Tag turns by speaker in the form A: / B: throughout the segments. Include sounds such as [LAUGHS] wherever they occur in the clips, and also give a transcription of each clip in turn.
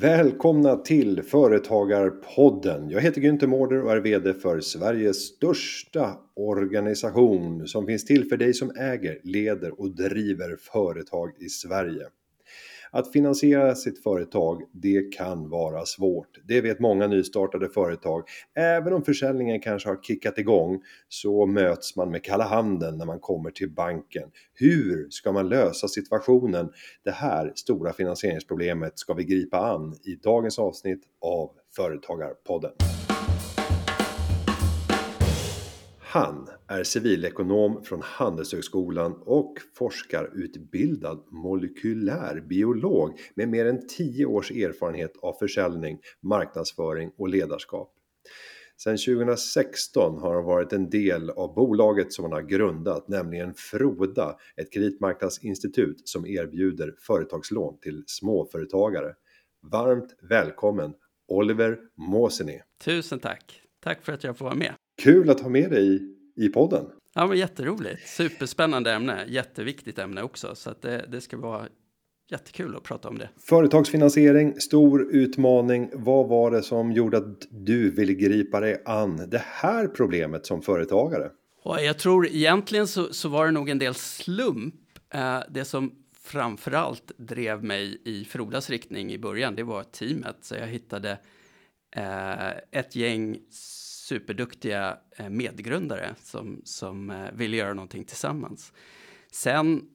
A: Välkomna till Företagarpodden. Jag heter Günther Mårder och är VD för Sveriges största organisation som finns till för dig som äger, leder och driver företag i Sverige. Att finansiera sitt företag, det kan vara svårt. Det vet många nystartade företag. Även om försäljningen kanske har kickat igång så möts man med kalla handen när man kommer till banken. Hur ska man lösa situationen? Det här stora finansieringsproblemet ska vi gripa an i dagens avsnitt av Företagarpodden. Han är civilekonom från Handelshögskolan och forskarutbildad molekylärbiolog med mer än 10 års erfarenhet av försäljning, marknadsföring och ledarskap. Sedan 2016 har han varit en del av bolaget som han har grundat, nämligen Froda, ett kreditmarknadsinstitut som erbjuder företagslån till småföretagare. Varmt välkommen Oliver Måseni.
B: Tusen tack! Tack för att jag får vara med.
A: Kul att ha med dig i podden.
B: Ja, men jätteroligt. Superspännande ämne. Jätteviktigt ämne också. Så att det, det ska vara jättekul att prata om det.
A: Företagsfinansiering, stor utmaning. Vad var det som gjorde att du ville gripa dig an det här problemet som företagare?
B: Och jag tror egentligen så, så var det nog en del slump. Eh, det som framförallt drev mig i Frodas riktning i början, det var teamet. Så jag hittade eh, ett gäng superduktiga eh, medgrundare som, som vill ville göra någonting tillsammans. Sen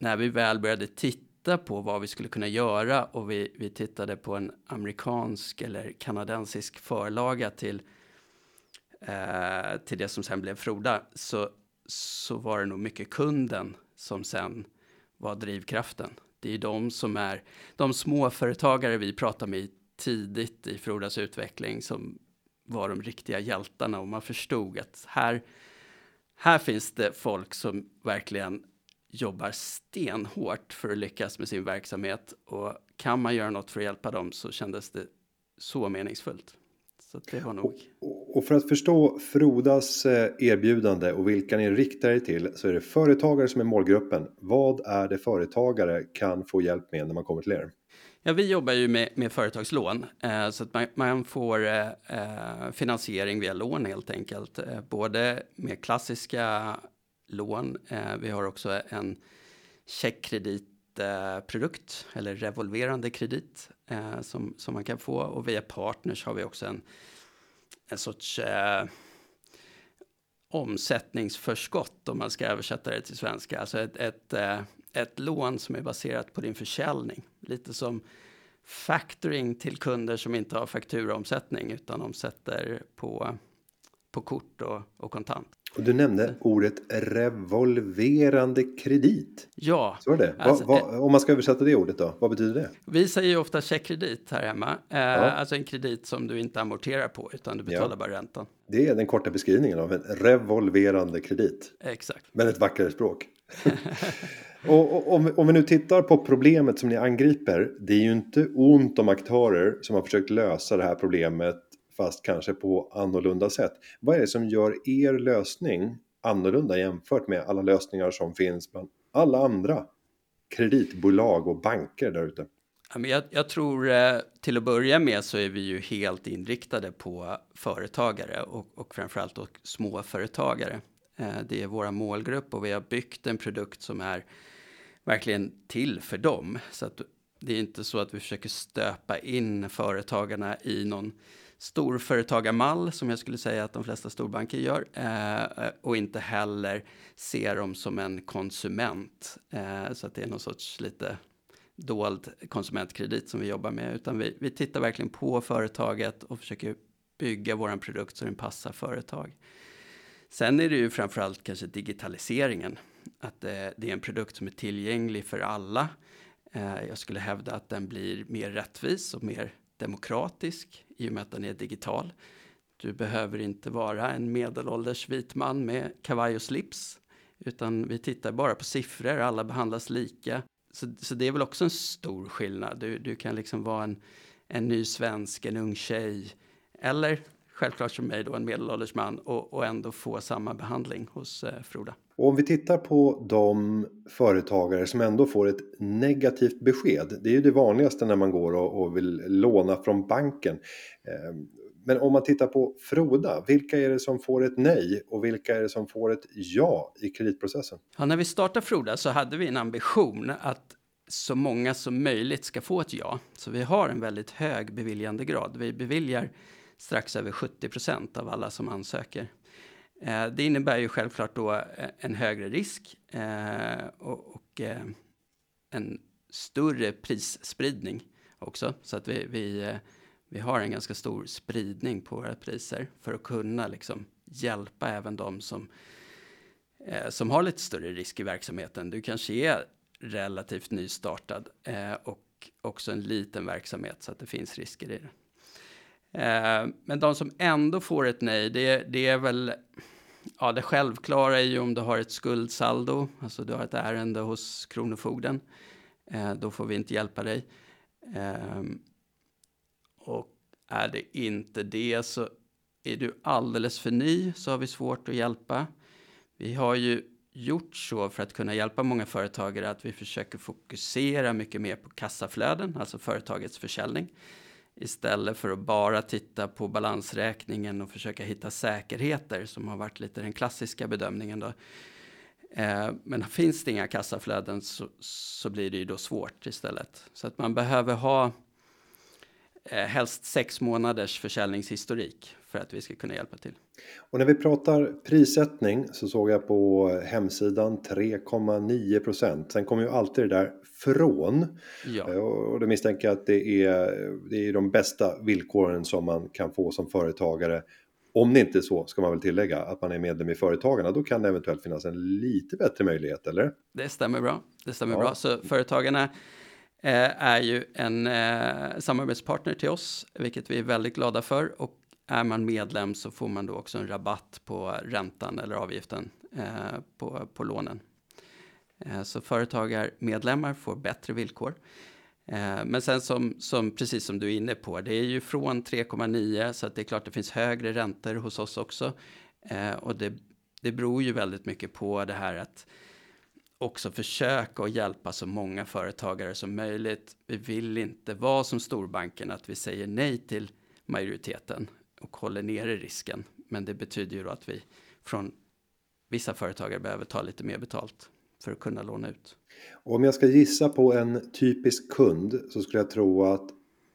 B: när vi väl började titta på vad vi skulle kunna göra och vi, vi tittade på en amerikansk eller kanadensisk förlaga till, eh, till det som sen blev Froda så, så var det nog mycket kunden som sen var drivkraften. Det är de som är de småföretagare vi pratar med tidigt i Frodas utveckling som var de riktiga hjältarna och man förstod att här, här finns det folk som verkligen jobbar stenhårt för att lyckas med sin verksamhet och kan man göra något för att hjälpa dem så kändes det så meningsfullt. Så det var nog...
A: Och, och för att förstå Frodas eh, erbjudande och vilka ni riktar er till så är det företagare som är målgruppen. Vad är det företagare kan få hjälp med när man kommer till er?
B: Ja, vi jobbar ju med, med företagslån eh, så att man, man får eh, eh, finansiering via lån helt enkelt. Eh, både med klassiska lån. Eh, vi har också en checkkreditprodukt eh, eller revolverande kredit eh, som, som man kan få och via partners har vi också en, en sorts eh, omsättningsförskott om man ska översätta det till svenska. Alltså ett, ett, ett lån som är baserat på din försäljning. Lite som factoring till kunder som inte har fakturaomsättning utan omsätter på, på kort och, och kontant.
A: Och du nämnde ordet revolverande kredit.
B: Ja.
A: Så är det. Alltså, va, va, om man ska översätta det ordet då, vad betyder det?
B: Vi säger ju ofta checkkredit här hemma. Eh, ja. Alltså en kredit som du inte amorterar på utan du betalar ja. bara räntan.
A: Det är den korta beskrivningen av en revolverande kredit.
B: Exakt.
A: Men ett vackrare språk. [LAUGHS] Och, och om, om, vi nu tittar på problemet som ni angriper. Det är ju inte ont om aktörer som har försökt lösa det här problemet fast kanske på annorlunda sätt. Vad är det som gör er lösning annorlunda jämfört med alla lösningar som finns bland alla andra kreditbolag och banker där ute?
B: Jag, jag tror eh, till att börja med så är vi ju helt inriktade på företagare och, och framförallt och småföretagare. Eh, det är våra målgrupp och vi har byggt en produkt som är verkligen till för dem. Så att det är inte så att vi försöker stöpa in företagarna i någon storföretagarmall som jag skulle säga att de flesta storbanker gör eh, och inte heller ser dem som en konsument eh, så att det är någon sorts lite dold konsumentkredit som vi jobbar med utan vi, vi tittar verkligen på företaget och försöker bygga våran produkt så den passar företag. Sen är det ju framförallt kanske digitaliseringen att det, det är en produkt som är tillgänglig för alla. Eh, jag skulle hävda att den blir mer rättvis och mer demokratisk i och med att den är digital. Du behöver inte vara en medelålders vit man med kavaj och slips, utan vi tittar bara på siffror, alla behandlas lika. Så, så det är väl också en stor skillnad. Du, du kan liksom vara en, en ny svensk, en ung tjej, eller självklart som mig då, en medelålders man och, och ändå få samma behandling hos eh, Froda.
A: Och om vi tittar på de företagare som ändå får ett negativt besked. Det är ju det vanligaste när man går och, och vill låna från banken. Eh, men om man tittar på Froda, vilka är det som får ett nej och vilka är det som får ett ja i kreditprocessen?
B: Ja, när vi startade Froda så hade vi en ambition att så många som möjligt ska få ett ja. Så vi har en väldigt hög beviljandegrad. Vi beviljar strax över 70 procent av alla som ansöker. Eh, det innebär ju självklart då eh, en högre risk eh, och eh, en större prisspridning också. Så att vi, vi, eh, vi har en ganska stor spridning på våra priser för att kunna liksom hjälpa även de som, som har lite större risk i verksamheten. Du kanske är relativt nystartad och också en liten verksamhet så att det finns risker i det. Eh, men de som ändå får ett nej, det, det är väl ja, det självklara är ju om du har ett skuldsaldo, alltså du har ett ärende hos Kronofogden. Eh, då får vi inte hjälpa dig. Eh, och är det inte det så är du alldeles för ny så har vi svårt att hjälpa. Vi har ju gjort så för att kunna hjälpa många företagare att vi försöker fokusera mycket mer på kassaflöden, alltså företagets försäljning istället för att bara titta på balansräkningen och försöka hitta säkerheter som har varit lite den klassiska bedömningen. Då. Eh, men finns det inga kassaflöden så, så, blir det ju då svårt istället. Så att man behöver ha eh, helst sex månaders försäljningshistorik för att vi ska kunna hjälpa till.
A: Och när vi pratar prissättning så såg jag på hemsidan 3,9 procent. Sen kommer ju alltid det där från. Ja. Eh, och då misstänker jag att det är, det är de bästa villkoren som man kan få som företagare. Om det inte är så, ska man väl tillägga, att man är medlem i Företagarna, då kan det eventuellt finnas en lite bättre möjlighet, eller?
B: Det stämmer bra. Det stämmer ja. bra. Så Företagarna eh, är ju en eh, samarbetspartner till oss, vilket vi är väldigt glada för. Och är man medlem så får man då också en rabatt på räntan eller avgiften eh, på, på lånen. Eh, så företagarmedlemmar får bättre villkor. Eh, men sen som, som, precis som du är inne på, det är ju från 3,9 så att det är klart det finns högre räntor hos oss också. Eh, och det, det beror ju väldigt mycket på det här att också försöka att hjälpa så många företagare som möjligt. Vi vill inte vara som storbanken att vi säger nej till majoriteten och håller nere risken. Men det betyder ju då att vi från vissa företagare behöver ta lite mer betalt för att kunna låna ut.
A: Om jag ska gissa på en typisk kund så skulle jag tro att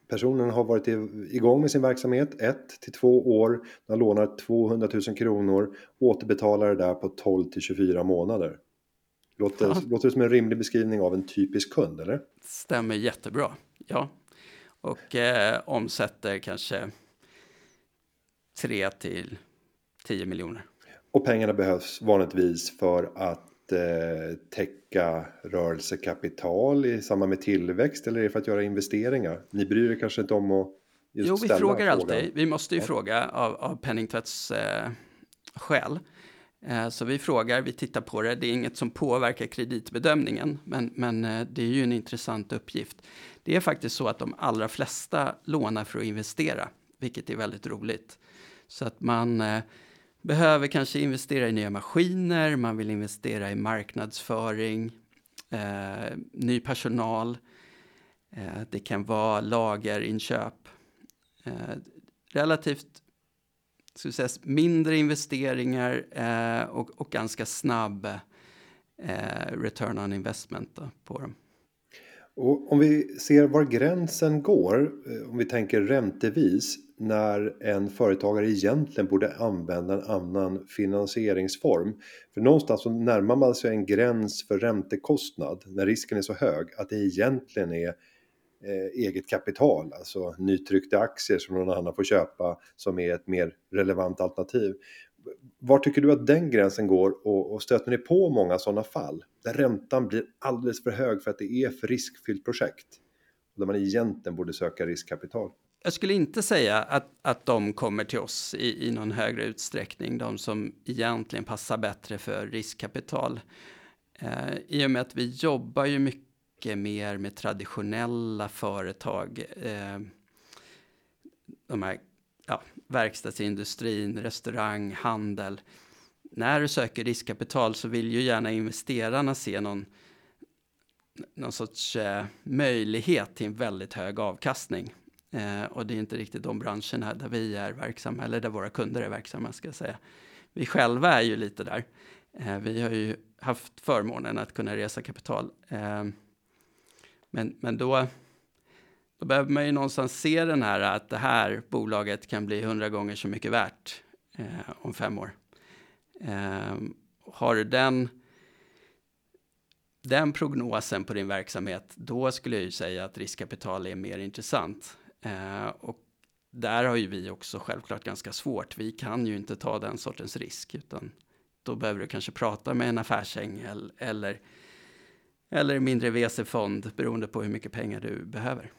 A: personen har varit igång med sin verksamhet ett till två år. Den lånar 200 000 kronor återbetalar det där på 12 till 24 månader. Låter, ja. låter det som en rimlig beskrivning av en typisk kund eller?
B: Stämmer jättebra, ja. Och eh, omsätter kanske 3 till 10 miljoner.
A: Och pengarna behövs vanligtvis för att täcka rörelsekapital i samband med tillväxt eller är det för att göra investeringar? Ni bryr er kanske inte om att
B: just Jo, vi frågar frågan. alltid. Vi måste ju ja. fråga av, av penningtvätts eh. Eh, så vi frågar, vi tittar på det. Det är inget som påverkar kreditbedömningen, men, men eh, det är ju en intressant uppgift. Det är faktiskt så att de allra flesta lånar för att investera, vilket är väldigt roligt. Så att man eh, behöver kanske investera i nya maskiner, man vill investera i marknadsföring, eh, ny personal. Eh, det kan vara lagerinköp. Eh, relativt ska säga, mindre investeringar eh, och, och, ganska snabb eh, return on investment på dem.
A: Och om vi ser var gränsen går, eh, om vi tänker räntevis, när en företagare egentligen borde använda en annan finansieringsform. För någonstans så närmar man sig en gräns för räntekostnad när risken är så hög att det egentligen är eh, eget kapital, alltså nytryckta aktier som någon annan får köpa som är ett mer relevant alternativ. Var tycker du att den gränsen går och, och stöter ni på många sådana fall där räntan blir alldeles för hög för att det är för riskfyllt projekt? Där man egentligen borde söka riskkapital
B: jag skulle inte säga att, att de kommer till oss i, i någon högre utsträckning, de som egentligen passar bättre för riskkapital. Eh, I och med att vi jobbar ju mycket mer med traditionella företag, eh, de här ja, verkstadsindustrin, restaurang, handel. när du söker riskkapital så vill ju gärna investerarna se någon, någon sorts eh, möjlighet till en väldigt hög avkastning. Eh, och det är inte riktigt de branscherna där vi är verksamma, eller där våra kunder är verksamma ska jag säga. Vi själva är ju lite där. Eh, vi har ju haft förmånen att kunna resa kapital. Eh, men, men då, då behöver man ju någonstans se den här att det här bolaget kan bli hundra gånger så mycket värt eh, om fem år. Ehm, har du den, den prognosen på din verksamhet, då skulle jag ju säga att riskkapital är mer intressant. Eh, och där har ju vi också självklart ganska svårt. Vi kan ju inte ta den sortens risk, utan då behöver du kanske prata med en affärsängel eller, eller mindre VC-fond beroende på hur mycket pengar du behöver.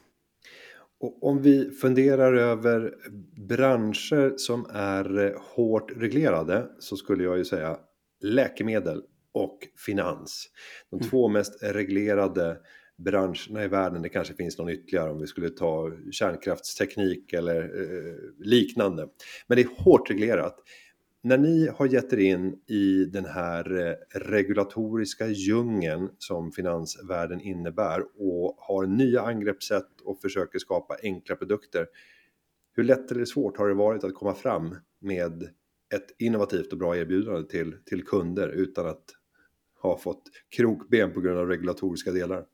A: Och om vi funderar över branscher som är hårt reglerade så skulle jag ju säga läkemedel och finans. De mm. två mest reglerade branscherna i världen. Det kanske finns någon ytterligare om vi skulle ta kärnkraftsteknik eller eh, liknande. Men det är hårt reglerat. När ni har gett er in i den här eh, regulatoriska djungeln som finansvärlden innebär och har nya angreppssätt och försöker skapa enkla produkter. Hur lätt eller svårt har det varit att komma fram med ett innovativt och bra erbjudande till, till kunder utan att ha fått krokben på grund av regulatoriska delar?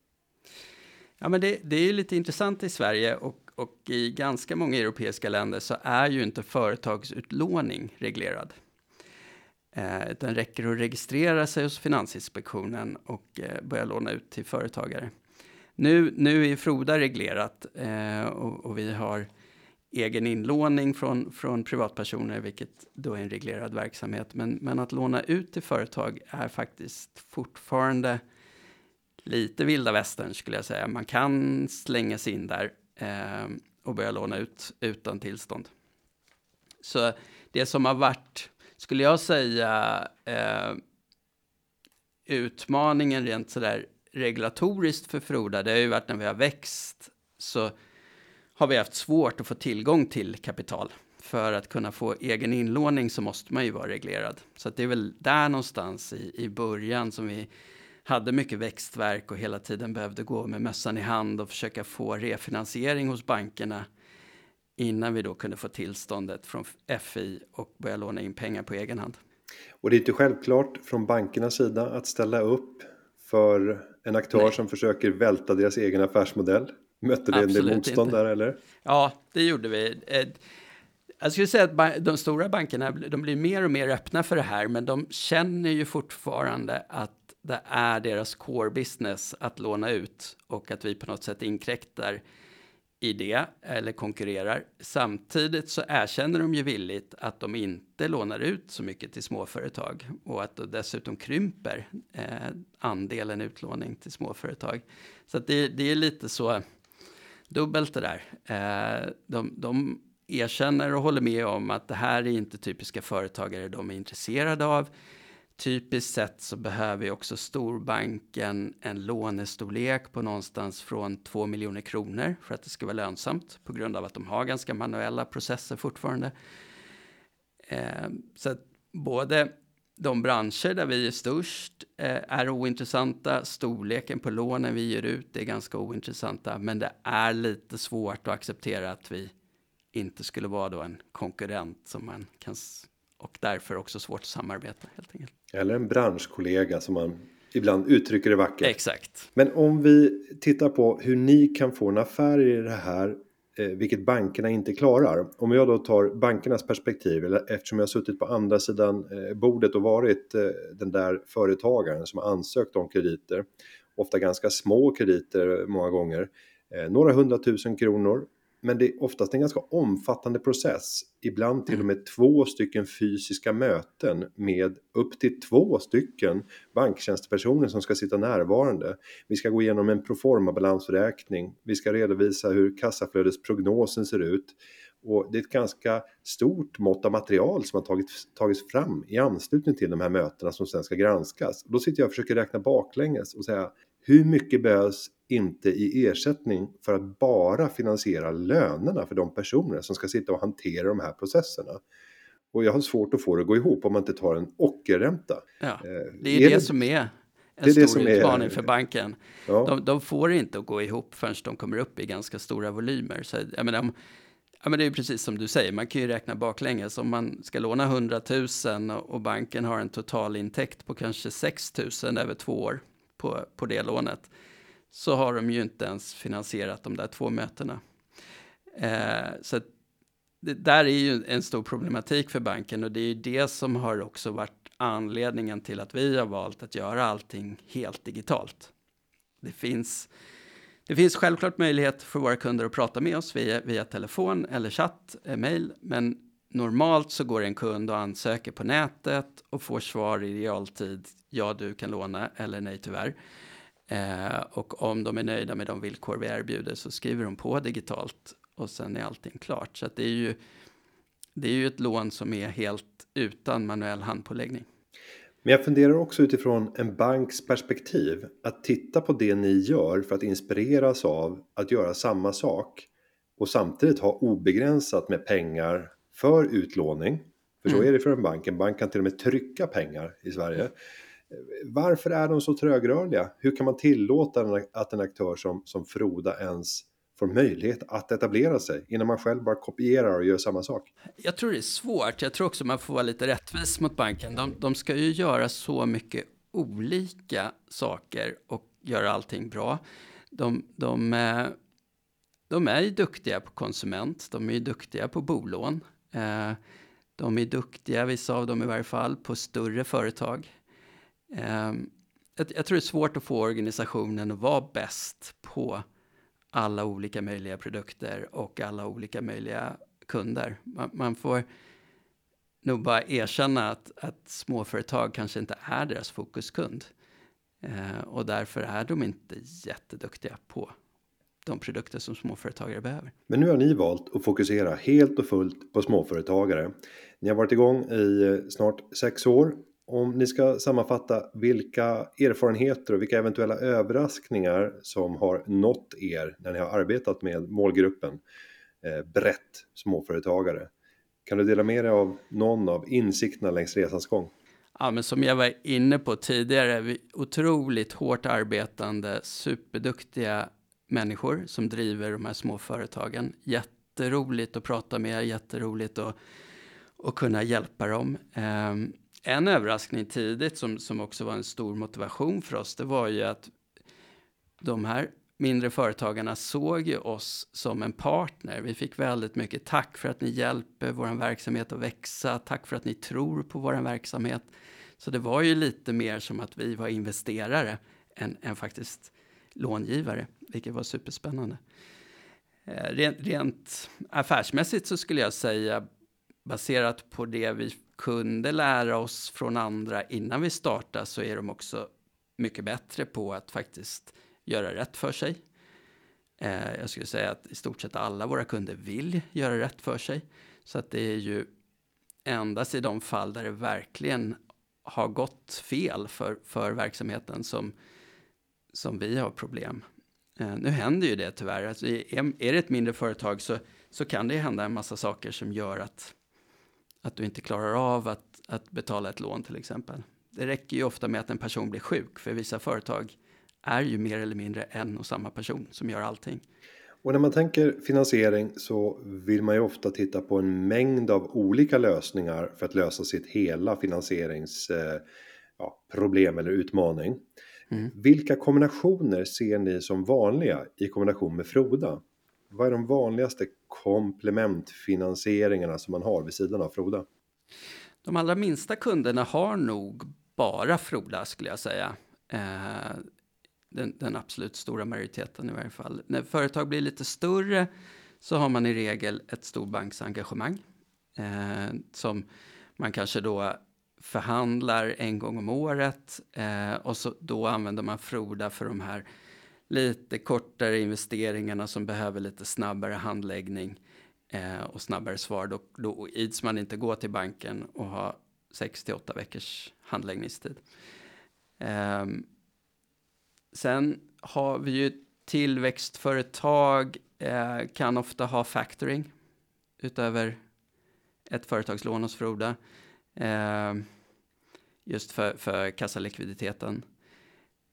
B: Ja, men det, det är ju lite intressant i Sverige och, och i ganska många europeiska länder så är ju inte företagsutlåning reglerad. Eh, utan räcker att registrera sig hos Finansinspektionen och eh, börja låna ut till företagare. Nu, nu är Froda reglerat eh, och, och, vi har egen inlåning från, från privatpersoner, vilket då är en reglerad verksamhet. Men, men att låna ut till företag är faktiskt fortfarande lite vilda västern skulle jag säga. Man kan slänga sig in där eh, och börja låna ut utan tillstånd. Så det som har varit, skulle jag säga, eh, utmaningen rent sådär regulatoriskt för Froda, det har ju varit när vi har växt så har vi haft svårt att få tillgång till kapital. För att kunna få egen inlåning så måste man ju vara reglerad. Så det är väl där någonstans i, i början som vi hade mycket växtverk och hela tiden behövde gå med mössan i hand och försöka få refinansiering hos bankerna innan vi då kunde få tillståndet från FI och börja låna in pengar på egen hand.
A: Och det är inte självklart från bankernas sida att ställa upp för en aktör Nej. som försöker välta deras egen affärsmodell. Mötte det en del motstånd inte. där eller?
B: Ja, det gjorde vi. Eh, jag skulle säga att de stora bankerna de blir mer och mer öppna för det här, men de känner ju fortfarande att det är deras core business att låna ut och att vi på något sätt inkräktar i det eller konkurrerar. Samtidigt så erkänner de ju villigt att de inte lånar ut så mycket till småföretag och att de dessutom krymper eh, andelen utlåning till småföretag. Så det, det, är lite så dubbelt det där. Eh, de, de erkänner och håller med om att det här är inte typiska företagare de är intresserade av. Typiskt sett så behöver ju också storbanken en lånestorlek på någonstans från 2 miljoner kronor för att det ska vara lönsamt på grund av att de har ganska manuella processer fortfarande. Eh, så att både de branscher där vi är störst eh, är ointressanta. Storleken på lånen vi ger ut är ganska ointressanta. Men det är lite svårt att acceptera att vi inte skulle vara då en konkurrent som man kan och därför också svårt att samarbeta helt enkelt.
A: Eller en branschkollega som man ibland uttrycker det vackert.
B: Exakt.
A: Men om vi tittar på hur ni kan få en affär i det här eh, vilket bankerna inte klarar. Om jag då tar bankernas perspektiv, eller eftersom jag har suttit på andra sidan eh, bordet och varit eh, den där företagaren som har ansökt om krediter, ofta ganska små krediter många gånger, några hundratusen kronor men det är oftast en ganska omfattande process. Ibland till och med två stycken fysiska möten med upp till två stycken banktjänstepersoner som ska sitta närvarande. Vi ska gå igenom en proforma balansräkning. Vi ska redovisa hur kassaflödesprognosen ser ut. Och det är ett ganska stort mått av material som har tagits, tagits fram i anslutning till de här mötena som sen ska granskas. Då sitter jag och försöker räkna baklänges och säga hur mycket behövs inte i ersättning för att bara finansiera lönerna för de personer som ska sitta och hantera de här processerna. Och jag har svårt att få det att gå ihop om man inte tar en ockerränta.
B: Ja, eh, det är, är det, det, som är en det är stor utmaning är, för banken. Ja. De, de, får inte att gå ihop förrän de kommer upp i ganska stora volymer. Så, jag menar, ja, men det är precis som du säger, man kan ju räkna baklänges. Om man ska låna 100 000 och banken har en totalintäkt på kanske 6 000 över två år på, på det lånet, så har de ju inte ens finansierat de där två mötena. Eh, så det där är ju en stor problematik för banken och det är ju det som har också varit anledningen till att vi har valt att göra allting helt digitalt. Det finns, det finns självklart möjlighet för våra kunder att prata med oss via, via telefon eller chatt, mejl, mail, men normalt så går en kund och ansöker på nätet och får svar i realtid, ja du kan låna eller nej tyvärr. Eh, och om de är nöjda med de villkor vi erbjuder så skriver de på digitalt och sen är allting klart. Så det är ju det är ju ett lån som är helt utan manuell handpåläggning.
A: Men jag funderar också utifrån en banks perspektiv att titta på det ni gör för att inspireras av att göra samma sak och samtidigt ha obegränsat med pengar för utlåning. För så mm. är det för en bank. En bank kan till och med trycka pengar i Sverige. Varför är de så trögrörliga? Hur kan man tillåta att en aktör som, som Froda ens får möjlighet att etablera sig innan man själv bara kopierar och gör samma sak?
B: Jag tror det är svårt. Jag tror också man får vara lite rättvis mot banken. De, de ska ju göra så mycket olika saker och göra allting bra. De, de, eh, de är ju duktiga på konsument, de är ju duktiga på bolån. Eh, de är duktiga, vissa av dem i varje fall, på större företag. Ehm, jag, tror det är svårt att få organisationen att vara bäst på alla olika möjliga produkter och alla olika möjliga kunder. Man, får nog bara erkänna att, att småföretag kanske inte är deras fokuskund. Eh, och därför är de inte jätteduktiga på de produkter som småföretagare behöver.
A: Men nu har ni valt att fokusera helt och fullt på småföretagare. Ni har varit igång i eh, snart sex år om ni ska sammanfatta vilka erfarenheter och vilka eventuella överraskningar som har nått er när ni har arbetat med målgruppen eh, brett småföretagare. Kan du dela med dig av någon av insikterna längs resans gång?
B: Ja, men som jag var inne på tidigare, vi otroligt hårt arbetande, superduktiga människor som driver de här småföretagen. Jätteroligt att prata med jätteroligt att, att kunna hjälpa dem. Ehm, en överraskning tidigt som, som också var en stor motivation för oss, det var ju att de här mindre företagarna såg ju oss som en partner. Vi fick väldigt mycket tack för att ni hjälper vår verksamhet att växa. Tack för att ni tror på vår verksamhet. Så det var ju lite mer som att vi var investerare än, än faktiskt långivare, vilket var superspännande. Eh, rent, rent affärsmässigt så skulle jag säga, baserat på det vi kunde lära oss från andra innan vi startade så är de också mycket bättre på att faktiskt göra rätt för sig. Eh, jag skulle säga att i stort sett alla våra kunder vill göra rätt för sig. Så att det är ju endast i de fall där det verkligen har gått fel för, för verksamheten som, som vi har problem. Eh, nu händer ju det tyvärr. Alltså, är, är det ett mindre företag så, så kan det hända en massa saker som gör att att du inte klarar av att, att betala ett lån till exempel. Det räcker ju ofta med att en person blir sjuk, för vissa företag är ju mer eller mindre en och samma person som gör allting.
A: Och när man tänker finansiering så vill man ju ofta titta på en mängd av olika lösningar för att lösa sitt hela finansieringsproblem eh, ja, eller utmaning. Mm. Vilka kombinationer ser ni som vanliga i kombination med Froda? Vad är de vanligaste komplementfinansieringarna som man har vid sidan av Froda?
B: De allra minsta kunderna har nog bara Froda skulle jag säga. Eh, den, den, absolut stora majoriteten i varje fall. När företag blir lite större så har man i regel ett storbanksengagemang eh, som man kanske då förhandlar en gång om året eh, och så, då använder man Froda för de här lite kortare investeringarna som behöver lite snabbare handläggning eh, och snabbare svar. Då, då ids man inte gå till banken och ha 6 till 8 veckors handläggningstid. Eh, sen har vi ju tillväxtföretag eh, kan ofta ha factoring utöver ett företagslån hos Froda. Eh, just för, för kassalikviditeten.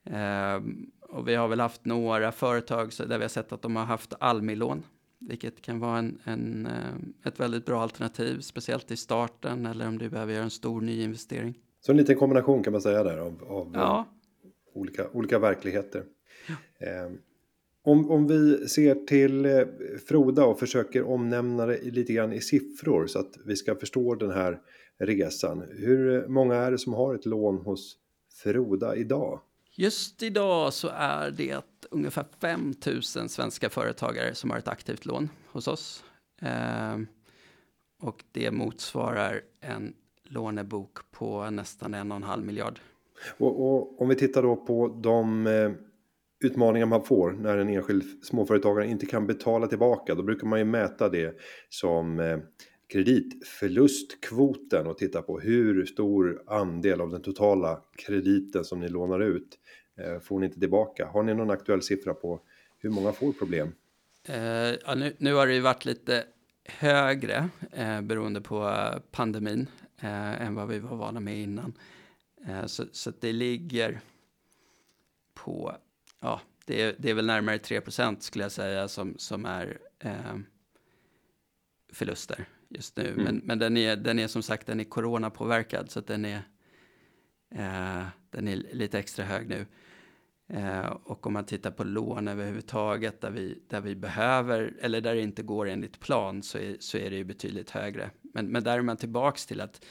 B: Eh, och vi har väl haft några företag där vi har sett att de har haft Almi-lån, vilket kan vara en, en, eh, ett väldigt bra alternativ, speciellt i starten eller om du behöver göra en stor nyinvestering.
A: Så en liten kombination kan man säga där av, av ja. olika, olika verkligheter. Ja. Eh, om, om vi ser till eh, Froda och försöker omnämna det lite grann i siffror så att vi ska förstå den här resan. Hur många är det som har ett lån hos Froda idag?
B: Just idag så är det ungefär 5 000 svenska företagare som har ett aktivt lån hos oss. Eh, och det motsvarar en lånebok på nästan en och en halv miljard.
A: Och, och om vi tittar då på de eh, utmaningar man får när en enskild småföretagare inte kan betala tillbaka. Då brukar man ju mäta det som eh, kreditförlustkvoten och titta på hur stor andel av den totala krediten som ni lånar ut eh, får ni inte tillbaka. Har ni någon aktuell siffra på hur många får problem?
B: Uh, ja, nu, nu, har det ju varit lite högre eh, beroende på eh, pandemin eh, än vad vi var vana med innan. Eh, så, så det ligger på, ja, det är, det är väl närmare 3% skulle jag säga som, som är eh, förluster just nu. Mm. Men, men den, är, den är som sagt den är coronapåverkad så att den är, eh, den är lite extra hög nu. Eh, och om man tittar på lån överhuvudtaget där vi, där vi behöver eller där det inte går enligt plan så är, så är det ju betydligt högre. Men, men där är man tillbaks till att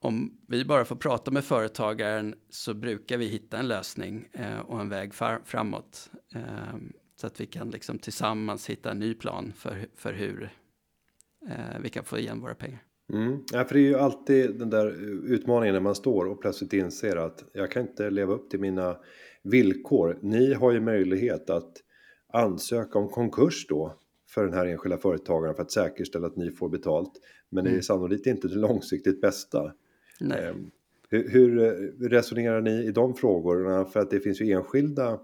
B: om vi bara får prata med företagaren så brukar vi hitta en lösning eh, och en väg framåt. Eh, så att vi kan liksom tillsammans hitta en ny plan för, för hur eh, vi kan få igen våra pengar.
A: Mm. Ja, för det är ju alltid den där utmaningen när man står och plötsligt inser att jag kan inte leva upp till mina villkor. Ni har ju möjlighet att ansöka om konkurs då för den här enskilda företagaren för att säkerställa att ni får betalt. Men mm. det är mm. sannolikt inte det långsiktigt bästa. Eh, hur, hur resonerar ni i de frågorna? För att det finns ju enskilda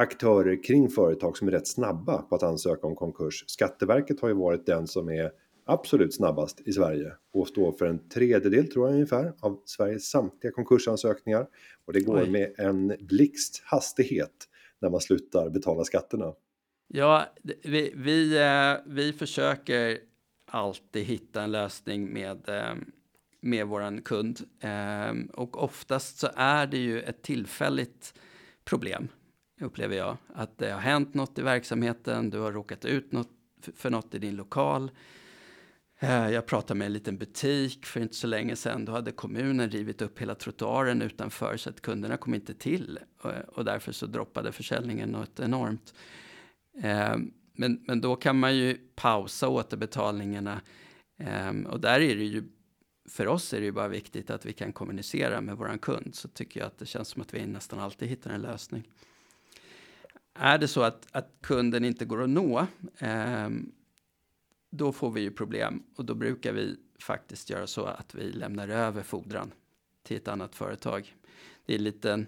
A: aktörer kring företag som är rätt snabba på att ansöka om konkurs. Skatteverket har ju varit den som är absolut snabbast i Sverige och står för en tredjedel tror jag ungefär av Sveriges samtliga konkursansökningar. Och det går Oj. med en blixthastighet när man slutar betala skatterna.
B: Ja, vi, vi, eh, vi försöker alltid hitta en lösning med, eh, med våran kund. Eh, och oftast så är det ju ett tillfälligt problem, upplever jag. Att det har hänt något i verksamheten, du har råkat ut något, för något i din lokal. Eh, jag pratade med en liten butik för inte så länge sedan. Då hade kommunen rivit upp hela trottoaren utanför så att kunderna kom inte till. Eh, och därför så droppade försäljningen något enormt. Eh, men, men då kan man ju pausa återbetalningarna. Och där är det ju, för oss är det ju bara viktigt att vi kan kommunicera med våran kund. Så tycker jag att det känns som att vi nästan alltid hittar en lösning. Är det så att, att kunden inte går att nå, ehm, då får vi ju problem. Och då brukar vi faktiskt göra så att vi lämnar över fordran till ett annat företag. Det är lite,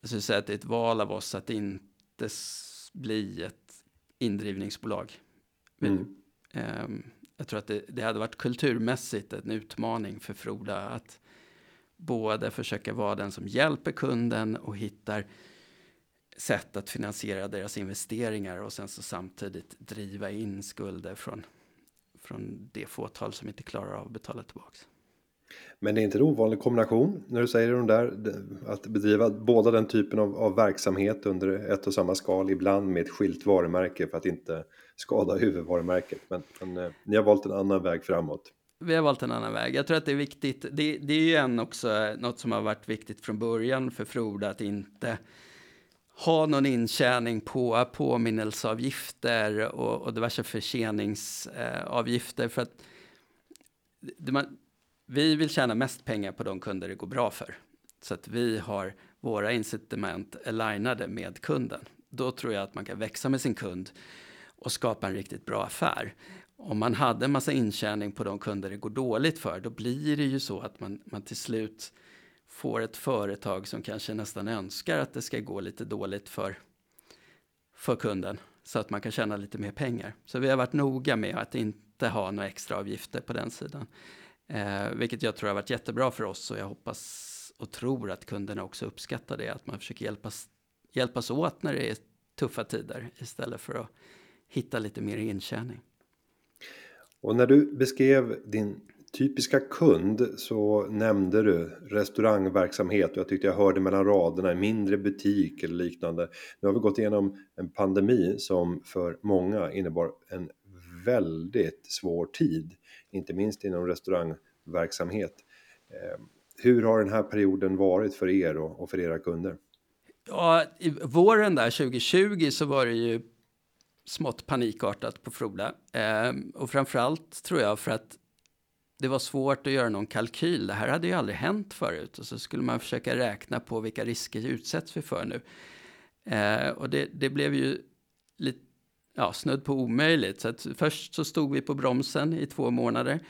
B: jag skulle säga att det är ett val av oss att inte bli ett indrivningsbolag. Mm. Um, jag tror att det, det, hade varit kulturmässigt en utmaning för Froda att både försöka vara den som hjälper kunden och hittar sätt att finansiera deras investeringar och sen så samtidigt driva in skulder från, från det fåtal som inte klarar av att betala tillbaks.
A: Men det är inte en ovanlig kombination när du säger de där att bedriva båda den typen av, av, verksamhet under ett och samma skal ibland med ett skilt varumärke för att inte skada [LAUGHS] huvudvarumärket. Men, men eh, ni har valt en annan väg framåt.
B: Vi har valt en annan väg. Jag tror att det är viktigt. Det, det är ju en också något som har varit viktigt från början för Froda att inte ha någon intjäning på påminnelseavgifter och, och diverse förseningsavgifter. för att det man, vi vill tjäna mest pengar på de kunder det går bra för. Så att vi har våra incitament alignade med kunden. Då tror jag att man kan växa med sin kund och skapa en riktigt bra affär. Om man hade en massa intjäning på de kunder det går dåligt för, då blir det ju så att man, man till slut får ett företag som kanske nästan önskar att det ska gå lite dåligt för, för kunden så att man kan tjäna lite mer pengar. Så vi har varit noga med att inte ha några extra avgifter på den sidan. Eh, vilket jag tror har varit jättebra för oss och jag hoppas och tror att kunderna också uppskattar det, att man försöker hjälpas, hjälpas åt när det är tuffa tider istället för att hitta lite mer intjäning.
A: Och när du beskrev din typiska kund så nämnde du restaurangverksamhet och jag tyckte jag hörde mellan raderna en mindre butik eller liknande. Nu har vi gått igenom en pandemi som för många innebar en väldigt svår tid, inte minst inom restaurangverksamhet. Eh, hur har den här perioden varit för er och för era kunder?
B: Ja, i våren där 2020 så var det ju smått panikartat på Froda Eh, och framförallt tror jag för att det var svårt att göra någon kalkyl. Det här hade ju aldrig hänt förut. Och så skulle man försöka räkna på vilka risker utsätts vi för nu. Eh, och det, det, blev ju lite, ja, snudd på omöjligt. Så att först så stod vi på bromsen i två månader.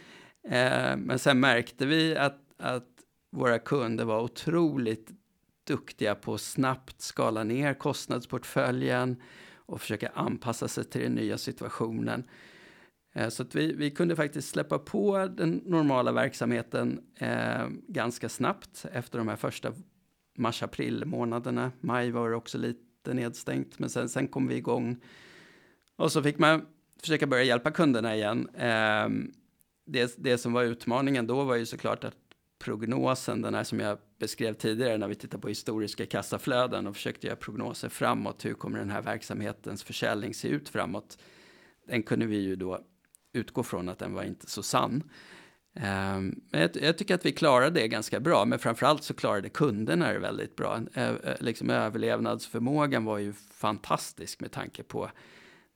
B: Eh, men sen märkte vi att, att våra kunder var otroligt duktiga på att snabbt skala ner kostnadsportföljen och försöka anpassa sig till den nya situationen. Eh, så att vi, vi kunde faktiskt släppa på den normala verksamheten eh, ganska snabbt efter de här första mars-april månaderna. Maj var det också lite nedstängt, men sen, sen kom vi igång. Och så fick man försöka börja hjälpa kunderna igen. Eh, det, det som var utmaningen då var ju såklart att prognosen, den här som jag beskrev tidigare när vi tittar på historiska kassaflöden och försökte göra prognoser framåt. Hur kommer den här verksamhetens försäljning se ut framåt? Den kunde vi ju då utgå från att den var inte så sann. Ehm, men jag, jag, tycker att vi klarade det ganska bra, men framförallt så klarade kunderna det väldigt bra. Liksom överlevnadsförmågan var ju fantastisk med tanke på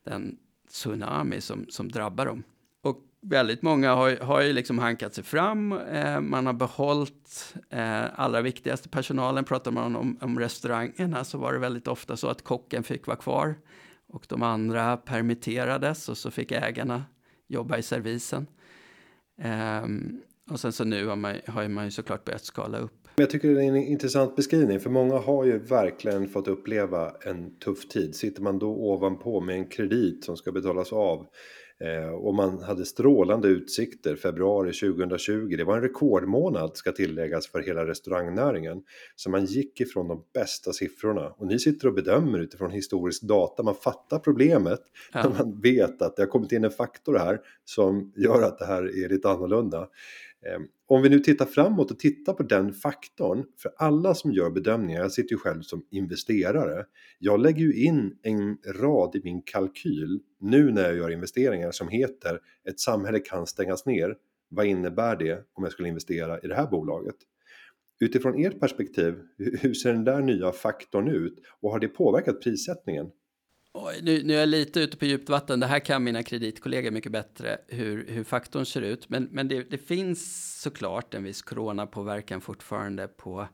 B: den tsunami som, som drabbar dem Och väldigt många har, har ju liksom hankat sig fram. Eh, man har behållit eh, allra viktigaste personalen. Pratar man om, om restaurangerna så var det väldigt ofta så att kocken fick vara kvar och de andra permitterades och så fick ägarna jobba i servisen. Ehm, och sen så nu har man, har man ju såklart börjat skala upp.
A: Jag tycker det är en intressant beskrivning för många har ju verkligen fått uppleva en tuff tid. Sitter man då ovanpå med en kredit som ska betalas av och man hade strålande utsikter februari 2020. Det var en rekordmånad ska tilläggas för hela restaurangnäringen. Så man gick ifrån de bästa siffrorna. Och ni sitter och bedömer utifrån historisk data. Man fattar problemet. Ja. När [LAUGHS] man vet att det har kommit in en faktor här som gör att det här är lite annorlunda. Ehm, om vi nu tittar framåt och tittar på den faktorn, för alla som gör bedömningar, jag sitter ju själv som investerare, jag lägger ju in en rad i min kalkyl nu när jag gör investeringar som heter ett samhälle kan stängas ner. Vad innebär det om jag skulle investera i det här bolaget? Utifrån ert perspektiv, hur ser den där nya faktorn ut och har det påverkat prissättningen?
B: Oj, nu, nu är jag lite ute på djupt vatten. Det här kan mina kreditkollegor mycket bättre, hur, hur faktorn ser ut. Men, men det, det finns såklart en viss coronapåverkan fortfarande på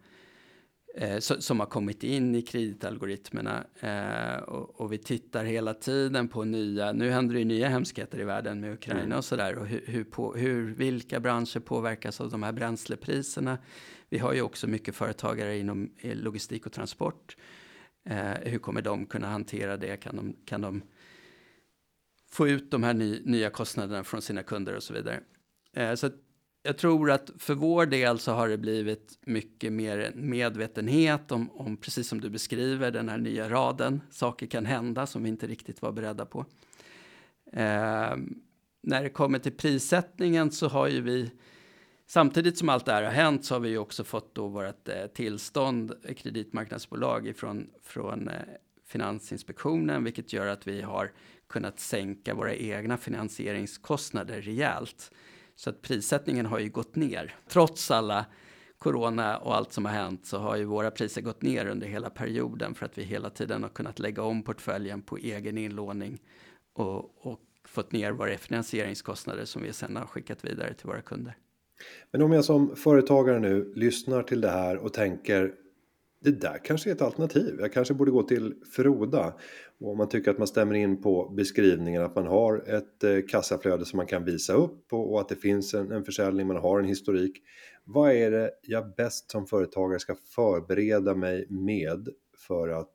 B: eh, som har kommit in i kreditalgoritmerna. Eh, och, och, vi tittar hela tiden på nya, nu händer det ju nya hemskheter i världen med Ukraina mm. och sådär. Och hur, hur, på, hur, vilka branscher påverkas av de här bränslepriserna? Vi har ju också mycket företagare inom logistik och transport. Eh, hur kommer de kunna hantera det? Kan de, kan de få ut de här ny, nya kostnaderna från sina kunder och så vidare? Eh, så jag tror att för vår del så har det blivit mycket mer medvetenhet om, om, precis som du beskriver, den här nya raden. Saker kan hända som vi inte riktigt var beredda på. Eh, när det kommer till prissättningen så har ju vi Samtidigt som allt det här har hänt så har vi ju också fått då vårt eh, tillstånd, eh, kreditmarknadsbolag ifrån, från eh, Finansinspektionen, vilket gör att vi har kunnat sänka våra egna finansieringskostnader rejält. Så att prissättningen har ju gått ner. Trots alla corona och allt som har hänt så har ju våra priser gått ner under hela perioden för att vi hela tiden har kunnat lägga om portföljen på egen inlåning och, och fått ner våra finansieringskostnader som vi sedan har skickat vidare till våra kunder.
A: Men om jag som företagare nu lyssnar till det här och tänker det där kanske är ett alternativ. Jag kanske borde gå till Froda. Och om man tycker att man stämmer in på beskrivningen att man har ett eh, kassaflöde som man kan visa upp och, och att det finns en, en försäljning, man har en historik. Vad är det jag bäst som företagare ska förbereda mig med för att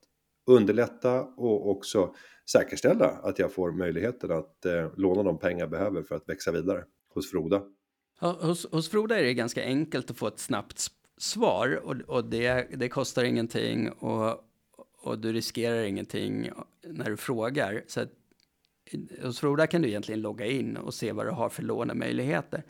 A: underlätta och också säkerställa att jag får möjligheten att eh, låna de pengar jag behöver för att växa vidare hos Froda.
B: Hos, hos Froda är det ganska enkelt att få ett snabbt svar och, och det, det kostar ingenting och, och du riskerar ingenting när du frågar. Så att, hos Froda kan du egentligen logga in och se vad du har för lånemöjligheter.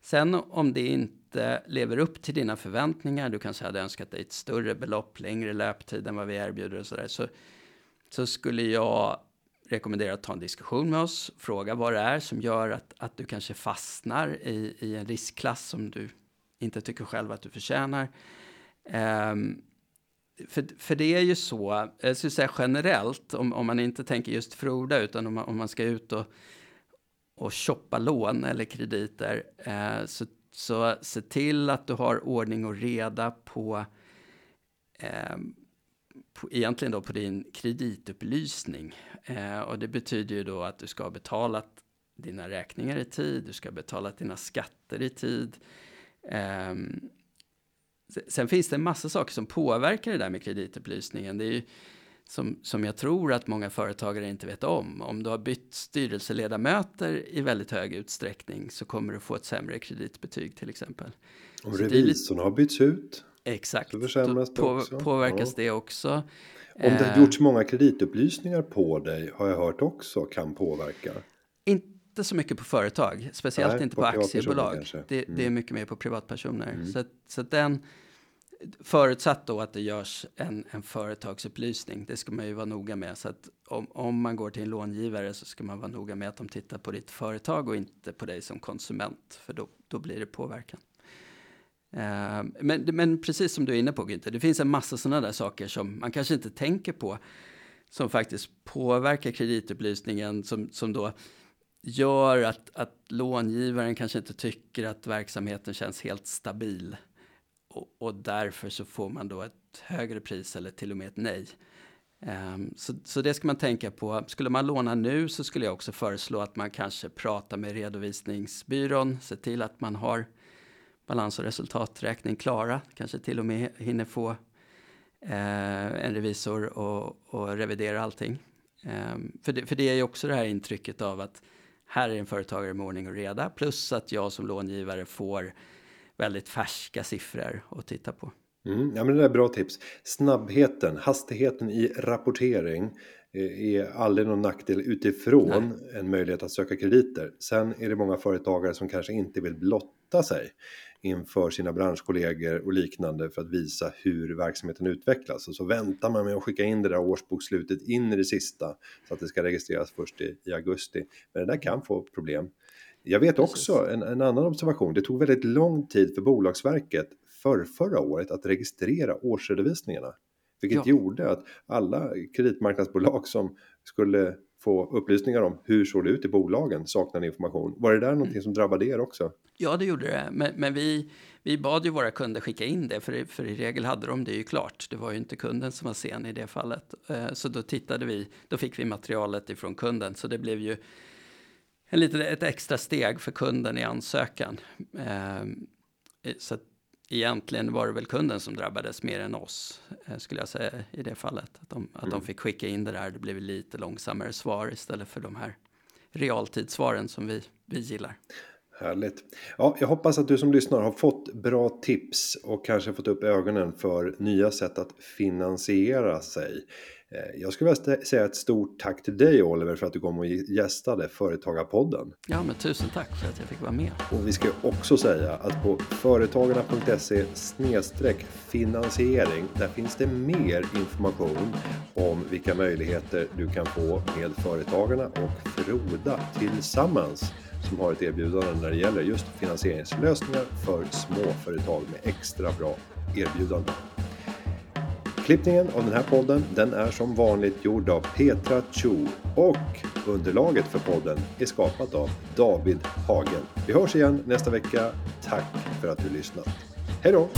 B: Sen om det inte lever upp till dina förväntningar, du kanske hade önskat dig ett större belopp, längre löptid än vad vi erbjuder och sådär, så, så skulle jag rekommenderar att ta en diskussion med oss, fråga vad det är som gör att, att du kanske fastnar i, i en riskklass som du inte tycker själv att du förtjänar. Um, för, för det är ju så, jag skulle säga generellt, om, om man inte tänker just Froda, utan om man, om man ska ut och, och shoppa lån eller krediter, eh, så, så se till att du har ordning och reda på, eh, på egentligen då på din kreditupplysning. Eh, och det betyder ju då att du ska ha betalat dina räkningar i tid, du ska ha betalat dina skatter i tid. Um, Sen finns det en massa saker som påverkar det där med kreditupplysningen. Det är ju som, som jag tror att många företagare inte vet om. Om du har bytt styrelseledamöter i väldigt hög utsträckning så kommer du få ett sämre kreditbetyg till exempel.
A: Om revisorn har bytts ut
B: Exakt,
A: så försämras det
B: på,
A: också.
B: påverkas ja. det också.
A: Om det har gjorts många kreditupplysningar på dig har jag hört också kan påverka.
B: Inte så mycket på företag, speciellt Nej, inte på, på aktiebolag. Det, mm. det, är mm. mycket mer på privatpersoner. Mm. Så, så den, Förutsatt då att det görs en, en företagsupplysning, det ska man ju vara noga med. Så att om, om man går till en långivare så ska man vara noga med att de tittar på ditt företag och inte på dig som konsument, för då, då blir det påverkan. Eh, men, men precis som du är inne på Günther, det finns en massa sådana där saker som man kanske inte tänker på, som faktiskt påverkar kreditupplysningen, som, som då gör att, att långivaren kanske inte tycker att verksamheten känns helt stabil och, och, därför så får man då ett högre pris eller till och med ett nej. Um, så, så det ska man tänka på. Skulle man låna nu så skulle jag också föreslå att man kanske pratar med redovisningsbyrån, se till att man har balans och resultaträkning klara, kanske till och med hinner få uh, en revisor och, och revidera allting. Um, för, det, för det är ju också det här intrycket av att här är en företagare med ordning och reda, plus att jag som långivare får väldigt färska siffror att titta på.
A: Mm, ja men det är bra tips. Snabbheten, hastigheten i rapportering eh, är aldrig någon nackdel utifrån Nej. en möjlighet att söka krediter. Sen är det många företagare som kanske inte vill blotta sig inför sina branschkollegor och liknande för att visa hur verksamheten utvecklas. Och så väntar man med att skicka in det där årsbokslutet in i det sista så att det ska registreras först i, i augusti. Men det där kan få problem. Jag vet också en, en, annan observation. Det tog väldigt lång tid för Bolagsverket för förra året att registrera årsredovisningarna. Vilket ja. gjorde att alla kreditmarknadsbolag som skulle få upplysningar om hur såg det ut i bolagen saknade information. Var det där någonting mm. som drabbade er också?
B: Ja, det gjorde det. Men, men, vi, vi bad ju våra kunder skicka in det, för, för i regel hade de det ju klart. Det var ju inte kunden som var sen i det fallet. Eh, så då tittade vi, då fick vi materialet ifrån kunden. Så det blev ju en lite, ett extra steg för kunden i ansökan. Ehm, så egentligen var det väl kunden som drabbades mer än oss, eh, skulle jag säga i det fallet. Att de, att mm. de fick skicka in det där, det blev lite långsammare svar istället för de här realtidssvaren som vi, vi gillar.
A: Härligt. Ja, jag hoppas att du som lyssnar har fått bra tips och kanske fått upp ögonen för nya sätt att finansiera sig. Eh, jag skulle vilja säga ett stort tack till dig Oliver för att du kom och gästade Företagarpodden.
B: Ja, men tusen tack för att jag fick vara med.
A: Och vi ska också säga att på företagarna.se finansiering, där finns det mer information om vilka möjligheter du kan få med Företagarna och Froda tillsammans som har ett erbjudande när det gäller just finansieringslösningar för småföretag med extra bra erbjudanden. Klippningen av den här podden den är som vanligt gjord av Petra Cho och underlaget för podden är skapat av David Hagen. Vi hörs igen nästa vecka. Tack för att du lyssnat. Hej då!